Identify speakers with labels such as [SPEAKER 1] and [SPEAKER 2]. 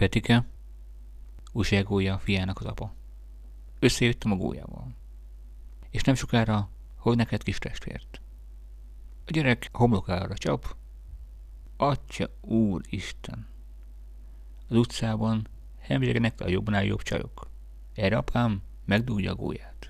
[SPEAKER 1] Petike, újságolja fiának az apa. Összejöttem a gólyával. És nem sokára, hogy neked kis testvért. A gyerek homlokára csap. Atya úristen! Az utcában hemzsegenek a jobbnál jobb csajok. Erre apám megdúlja a gólyát.